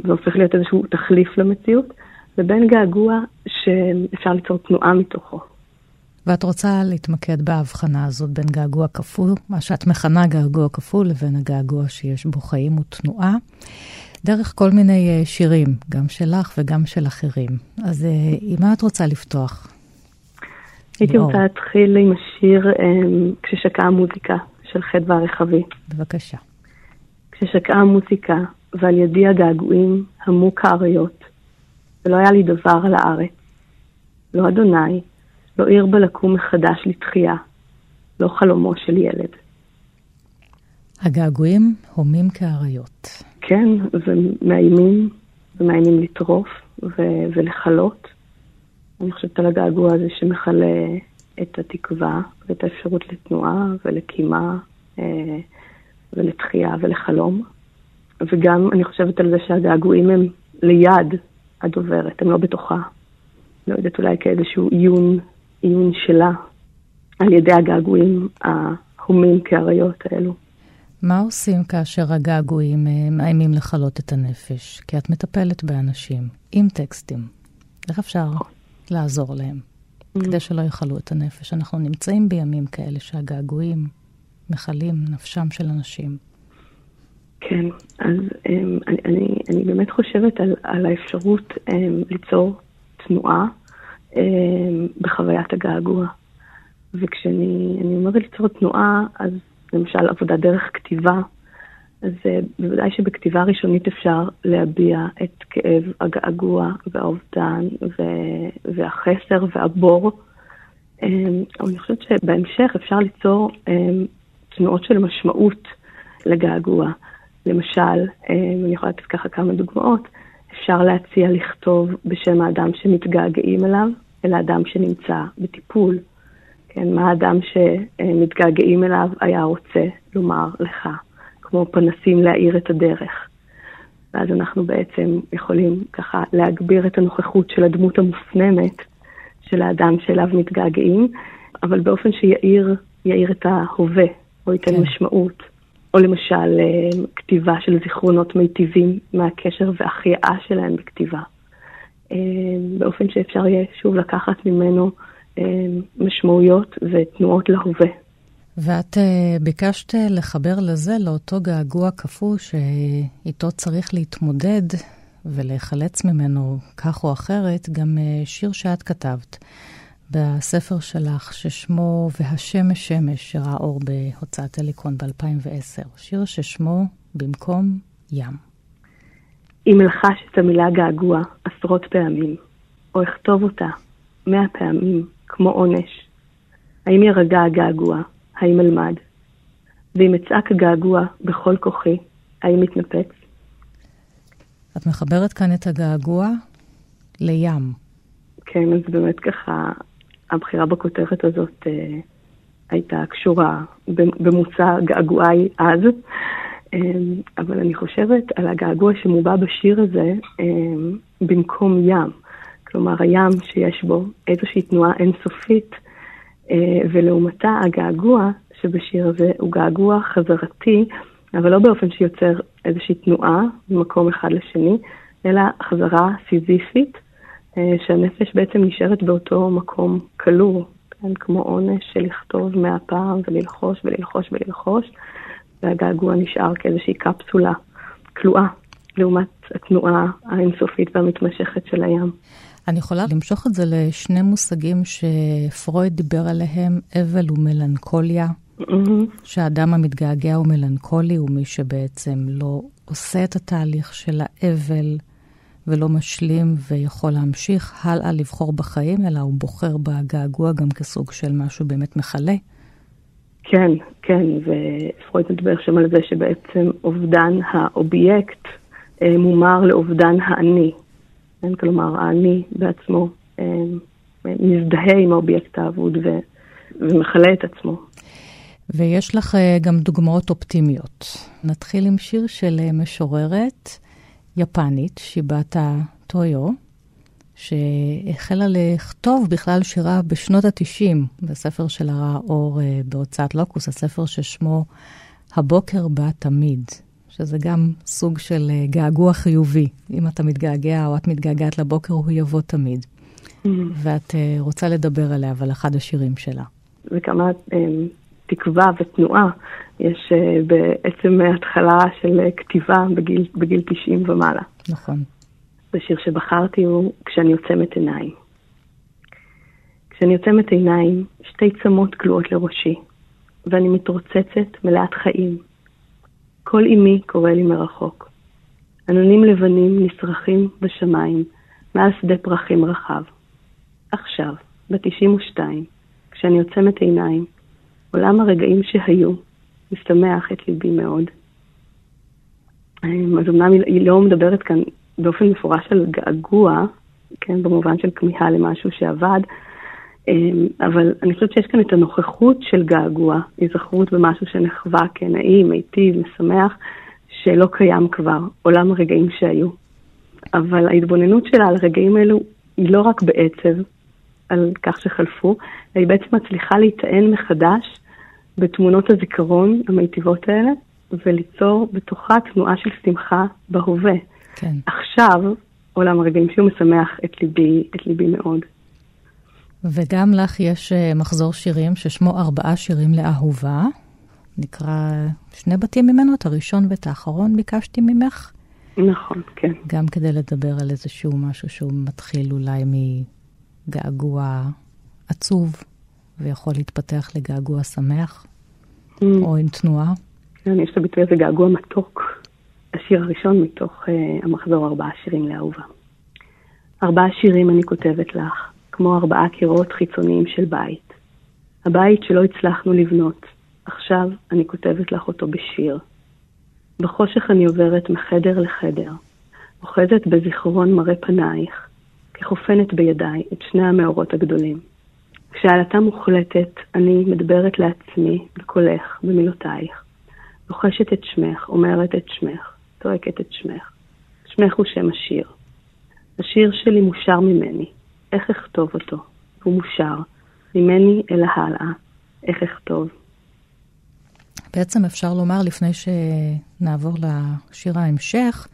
והופך להיות איזשהו תחליף למציאות, ובין געגוע שאפשר ליצור תנועה מתוכו. ואת רוצה להתמקד בהבחנה הזאת בין געגוע כפול, מה שאת מכנה געגוע כפול, לבין הגעגוע שיש בו חיים ותנועה, דרך כל מיני אה, שירים, גם שלך וגם של אחרים. אז אה, עם מה את רוצה לפתוח? הייתי ליאור. רוצה להתחיל עם השיר אמ, כששקעה המוזיקה של חדווה הרחבי. בבקשה. כששקעה המוזיקה ועל ידי הגעגועים המו כאריות, ולא היה לי דבר על הארץ. לא אדוני, לא עיר בה לקום מחדש לתחייה, לא חלומו של ילד. הגעגועים הומים כאריות. כן, ומאיימים, ומאיימים לטרוף ו- ולכלות. אני חושבת על הגעגוע הזה שמכלה את התקווה ואת האפשרות לתנועה ולקימה אה, ולתחייה ולחלום. וגם אני חושבת על זה שהגעגועים הם ליד הדוברת, הם לא בתוכה. לא יודעת, אולי כאיזשהו עיון, עיון שלה על ידי הגעגועים ההומים כאריות האלו. מה עושים כאשר הגעגועים אה, מאיימים לכלות את הנפש? כי את מטפלת באנשים עם טקסטים. איך אפשר לעזור להם כדי שלא יכלו את הנפש? אנחנו נמצאים בימים כאלה שהגעגועים מכלים נפשם של אנשים. כן, אז um, אני, אני, אני באמת חושבת על, על האפשרות um, ליצור תנועה בחוויית הגעגוע. וכשאני אומרת ליצור תנועה, אז למשל עבודה דרך כתיבה, אז uh, בוודאי שבכתיבה ראשונית אפשר להביע את כאב הגעגוע והאובדן ו- והחסר והבור. Um, אבל אני חושבת שבהמשך אפשר ליצור um, תנועות של משמעות לגעגוע. למשל, אני יכולה לתת ככה כמה דוגמאות, אפשר להציע לכתוב בשם האדם שמתגעגעים אליו, אל האדם שנמצא בטיפול. כן, מה האדם שמתגעגעים אליו היה רוצה לומר לך, כמו פנסים להאיר את הדרך. ואז אנחנו בעצם יכולים ככה להגביר את הנוכחות של הדמות המופנמת של האדם שאליו מתגעגעים, אבל באופן שיאיר יאיר את ההווה, או ייתן כן. משמעות. או למשל אה, כתיבה של זיכרונות מיטיבים מהקשר והחייאה שלהם בכתיבה. אה, באופן שאפשר יהיה שוב לקחת ממנו אה, משמעויות ותנועות להווה. ואת ביקשת לחבר לזה, לאותו געגוע קפוא שאיתו צריך להתמודד ולהיחלץ ממנו כך או אחרת, גם שיר שאת כתבת בספר שלך, ששמו "והשמש שמש", שראה אור בהוצאת הליקון ב-2010. שיר ששמו "במקום ים". אם אלחש את המילה געגוע עשרות פעמים, או אכתוב אותה מאה פעמים, כמו עונש, האם ירגע הגעגוע? האם אלמד? ואם אצעק געגוע בכל כוחי, האם יתנפץ? את מחברת כאן את הגעגוע לים. כן, אז באמת ככה, הבחירה בכותרת הזאת אה, הייתה קשורה במוצא געגועי אז, אה, אבל אני חושבת על הגעגוע שמובע בשיר הזה אה, במקום ים. כלומר, הים שיש בו איזושהי תנועה אינסופית, אה, ולעומתה הגעגוע שבשיר הזה הוא געגוע חזרתי, אבל לא באופן שיוצר איזושהי תנועה ממקום אחד לשני, אלא חזרה סיזיפית, שהנפש בעצם נשארת באותו מקום כלוא, כן, כמו עונש של לכתוב מאה פעם וללחוש וללחוש וללחוש, והגעגוע נשאר כאיזושהי קפסולה כלואה, לעומת התנועה האינסופית והמתמשכת של הים. אני יכולה למשוך את זה לשני מושגים שפרויד דיבר עליהם, אבל ומלנכוליה. Mm-hmm. שהאדם המתגעגע הוא מלנכולי, הוא מי שבעצם לא עושה את התהליך של האבל ולא משלים ויכול להמשיך הלאה לבחור בחיים, אלא הוא בוחר בגעגוע גם כסוג של משהו באמת מכלה. כן, כן, ופרויד מדבר שם על זה שבעצם אובדן האובייקט אה, מומר לאובדן האני. כן? כלומר, האני בעצמו אה, מזדהה עם האובייקט האבוד ו, ומכלה את עצמו. ויש לך אה, גם דוגמאות אופטימיות. נתחיל עם שיר של אה, משוררת יפנית, שיבאטה טויו, שהחלה לכתוב בכלל שירה בשנות ה-90, בספר של הרע אור בהוצאת לוקוס, הספר ששמו "הבוקר בא תמיד". שזה גם סוג של אה, געגוע חיובי. אם אתה מתגעגע או את מתגעגעת לבוקר, הוא יבוא תמיד. Mm-hmm. ואת אה, רוצה לדבר עליה, אבל אחד השירים שלה. וכמה אה, תקווה ותנועה יש בעצם התחלה של כתיבה בגיל, בגיל 90 ומעלה. נכון. בשיר שבחרתי הוא "כשאני עוצמת עיניים". כשאני עוצמת עיניים, שתי צמות כלואות לראשי, ואני מתרוצצת מלאת חיים, קול אמי קורא לי מרחוק. עננים לבנים נשרכים בשמיים, מעל שדה פרחים רחב. עכשיו, ב-92, כשאני עוצמת עיניים, עולם הרגעים שהיו משמח את ליבי מאוד. אמ, אז אמנם היא לא מדברת כאן באופן מפורש על געגוע, כן, במובן של כמיהה למשהו שעבד, אמ, אבל אני חושבת שיש כאן את הנוכחות של געגוע, היזכרות במשהו שנחווה כנעים, מיטיב, משמח, שלא קיים כבר, עולם הרגעים שהיו. אבל ההתבוננות שלה על הרגעים האלו היא לא רק בעצב על כך שחלפו, אלא היא בעצם מצליחה להיטען מחדש בתמונות הזיכרון המיטיבות האלה, וליצור בתוכה תנועה של שמחה בהווה. כן. עכשיו, עולם הרגעים שהוא משמח את ליבי, את ליבי מאוד. וגם לך יש אה, מחזור שירים ששמו ארבעה שירים לאהובה. נקרא שני בתים ממנו, את הראשון ואת האחרון ביקשתי ממך. נכון, כן. גם כדי לדבר על איזשהו משהו שהוא מתחיל אולי מגעגוע עצוב, ויכול להתפתח לגעגוע שמח, Mm. או עם תנועה. כן, יש את הביטוי הזה געגוע מתוק. השיר הראשון מתוך uh, המחזור ארבעה שירים לאהובה. ארבעה שירים אני כותבת לך, כמו ארבעה קירות חיצוניים של בית. הבית שלא הצלחנו לבנות, עכשיו אני כותבת לך אותו בשיר. בחושך אני עוברת מחדר לחדר, אוחזת בזיכרון מראה פנייך, כחופנת בידיי את שני המאורות הגדולים. כשעלתה מוחלטת, אני מדברת לעצמי בקולך, במילותייך. לוחשת את שמך, אומרת את שמך, צועקת את שמך. שמך הוא שם השיר. השיר שלי מושר ממני, איך אכתוב אותו? הוא מושר, ממני אל ההלאה, איך אכתוב? בעצם אפשר לומר, לפני שנעבור לשיר ההמשך,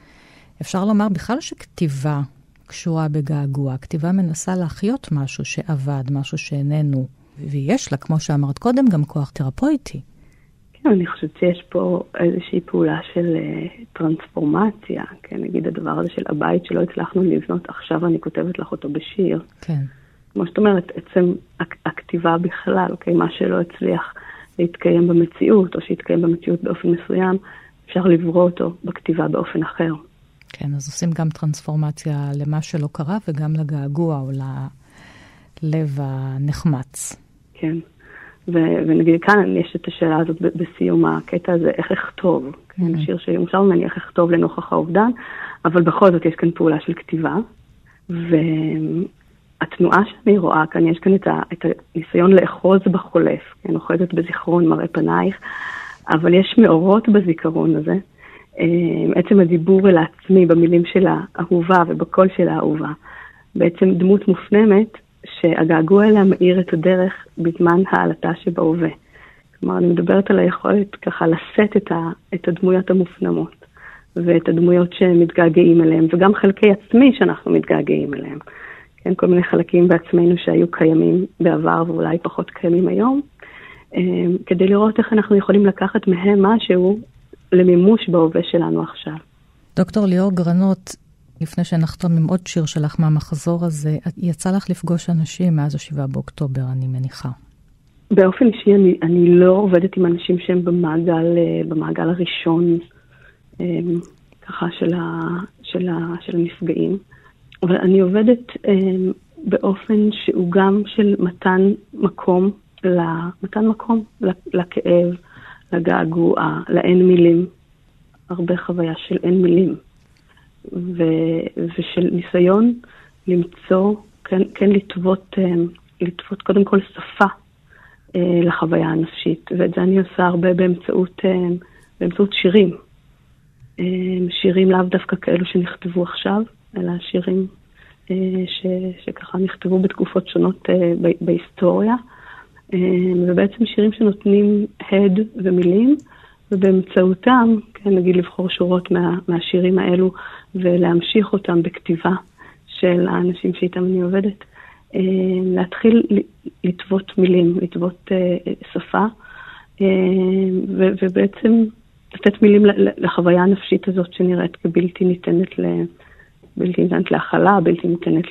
אפשר לומר בכלל שכתיבה קשורה בגעגוע. כתיבה מנסה להחיות משהו שאבד, משהו שאיננו, ויש לה, כמו שאמרת קודם, גם כוח תרפויטי. כן, אני חושבת שיש פה איזושהי פעולה של uh, טרנספורמציה, כן, נגיד הדבר הזה של הבית שלא הצלחנו לבנות, עכשיו אני כותבת לך אותו בשיר. כן. כמו שאת אומרת, עצם הכ- הכתיבה בכלל, אוקיי, מה שלא הצליח להתקיים במציאות, או שהתקיים במציאות באופן מסוים, אפשר לברוא אותו בכתיבה באופן אחר. כן, אז עושים גם טרנספורמציה למה שלא קרה וגם לגעגוע או ללב הנחמץ. כן. ו- ונגיד כאן יש את השאלה הזאת ב- בסיום הקטע הזה, איך אכתוב. כן, שיר שימושר ממני, איך אכתוב לנוכח האובדן, אבל בכל זאת יש כאן פעולה של כתיבה. והתנועה שאני רואה כאן, יש כאן את, ה- את הניסיון לאחוז בחולף, כן, אוחזת בזיכרון מראה פנייך, אבל יש מאורות בזיכרון הזה. אה, עצם הדיבור אל העצמי במילים של האהובה ובקול של האהובה. בעצם דמות מופנמת שהגעגוע אליה מאיר את הדרך בזמן העלתה שבהווה. כלומר, אני מדברת על היכולת ככה לשאת את, ה, את הדמויות המופנמות ואת הדמויות שמתגעגעים אליהן, וגם חלקי עצמי שאנחנו מתגעגעים אליהם. כן, כל מיני חלקים בעצמנו שהיו קיימים בעבר ואולי פחות קיימים היום, אה, כדי לראות איך אנחנו יכולים לקחת מהם משהו למימוש בהווה שלנו עכשיו. דוקטור ליאור גרנות, לפני שנחתום עם עוד שיר שלך מהמחזור הזה, יצא לך לפגוש אנשים מאז ה-7 באוקטובר, אני מניחה. באופן אישי אני, אני לא עובדת עם אנשים שהם במעגל, אה, במעגל הראשון, אה, ככה, של, ה, של, ה, של הנפגעים, אבל אני עובדת אה, באופן שהוא גם של מתן מקום, מתן מקום לכאב, לגעגוע, לאין מילים, הרבה חוויה של אין מילים, ו, ושל ניסיון למצוא, כן, כן לטוות, לטוות קודם כל שפה לחוויה הנפשית, ואת זה אני עושה הרבה באמצעות, באמצעות שירים. שירים לאו דווקא כאלו שנכתבו עכשיו, אלא שירים ש, שככה נכתבו בתקופות שונות בהיסטוריה. ובעצם שירים שנותנים הד ומילים, ובאמצעותם, כן, נגיד לבחור שורות מה, מהשירים האלו ולהמשיך אותם בכתיבה של האנשים שאיתם אני עובדת, להתחיל לטוות מילים, לטוות שפה, ובעצם לתת מילים לחוויה הנפשית הזאת שנראית כבלתי ניתנת ל... בלתי ניתנת להכלה, בלתי ניתנת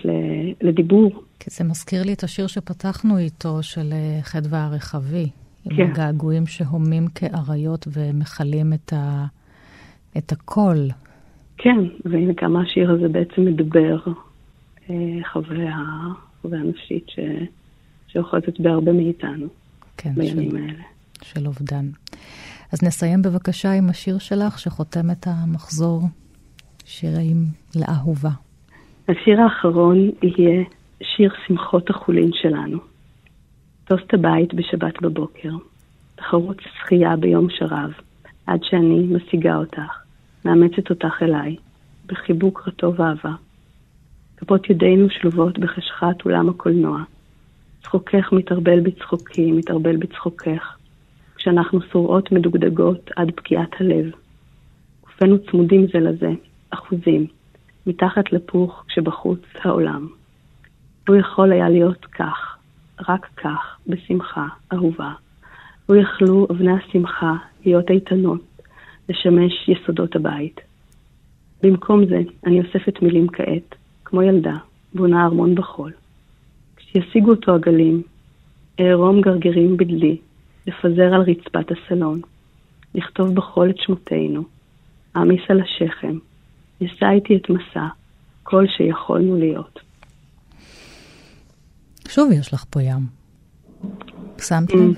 לדיבור. כי זה מזכיר לי את השיר שפתחנו איתו, של חדווה הרחבי. עם כן. הגעגועים שהומים כאריות ומכלים את, ה... את הקול. כן, והנה כמה השיר הזה בעצם מדבר אה, חוויה, חוויה נפשית ש... שאוחזת בהרבה מאיתנו כן, בימים של, האלה. של אובדן. אז נסיים בבקשה עם השיר שלך שחותם את המחזור שירים לאהובה. השיר האחרון יהיה שיר שמחות החולין שלנו. טוסט הבית בשבת בבוקר, תחרות שחייה ביום שרב, עד שאני משיגה אותך, מאמצת אותך אליי, בחיבוק רטוב אהבה. כפות ידינו שלובות בחשכת אולם הקולנוע. צחוקך מתערבל בצחוקי, מתערבל בצחוקך. כשאנחנו שרועות מדוגדגות עד פקיעת הלב. גופנו צמודים זה לזה, אחוזים, מתחת לפוך כשבחוץ העולם. הוא יכול היה להיות כך, רק כך, בשמחה, אהובה. לו יכלו אבני השמחה להיות איתנות, לשמש יסודות הבית. במקום זה, אני אוספת מילים כעת, כמו ילדה, בונה ארמון בחול. כשישיגו אותו הגלים, אערום גרגרים בדלי, לפזר על רצפת הסלון, לכתוב בחול את שמותינו, אעמיס על השכם, נישא איתי את מסע, כל שיכולנו להיות. שוב יש לך פה ים. שמת לב?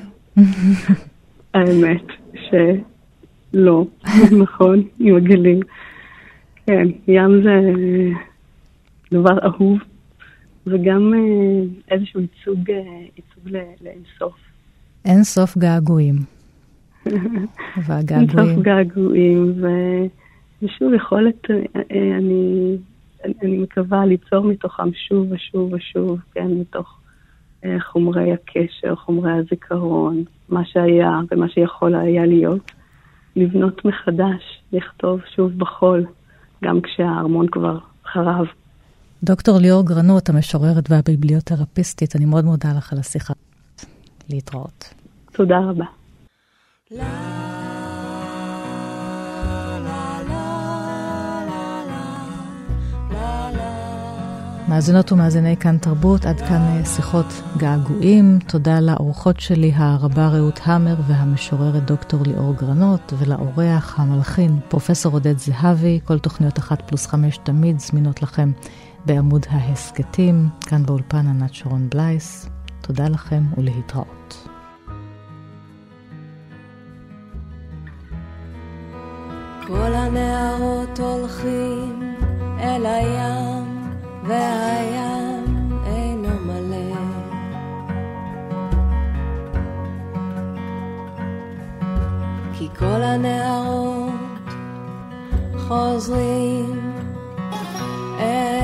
האמת שלא, נכון, עם הגלים. כן, ים זה דבר אהוב, וגם אה, איזשהו ייצוג, אה, ייצוג לאינסוף. אין סוף געגועים. והגעגועים. אינסוף געגועים, ו- ושוב יכולת, אה, אה, אני, אני- אני מקווה ליצור מתוכם שוב ושוב ושוב, כן, מתוך אה, חומרי הקשר, חומרי הזיכרון, מה שהיה ומה שיכול היה להיות, לבנות מחדש, לכתוב שוב בחול, גם כשהארמון כבר חרב. דוקטור ליאור גרנות, המשוררת והביבליותרפיסטית, אני מאוד מודה לך על השיחה. להתראות. תודה רבה. מאזינות ומאזיני כאן תרבות, עד כאן אה, שיחות געגועים. תודה לאורחות שלי הרבה רעות המר והמשוררת דוקטור ליאור גרנות, ולאורח המלחין פרופסור עודד זהבי. כל תוכניות אחת פלוס חמש תמיד זמינות לכם בעמוד ההסכתים. כאן באולפן ענת שרון בלייס. תודה לכם ולהתראות. כל הנערות הולכים אל הים, והים אינו מלא. כי כל הנערות חוזרים אל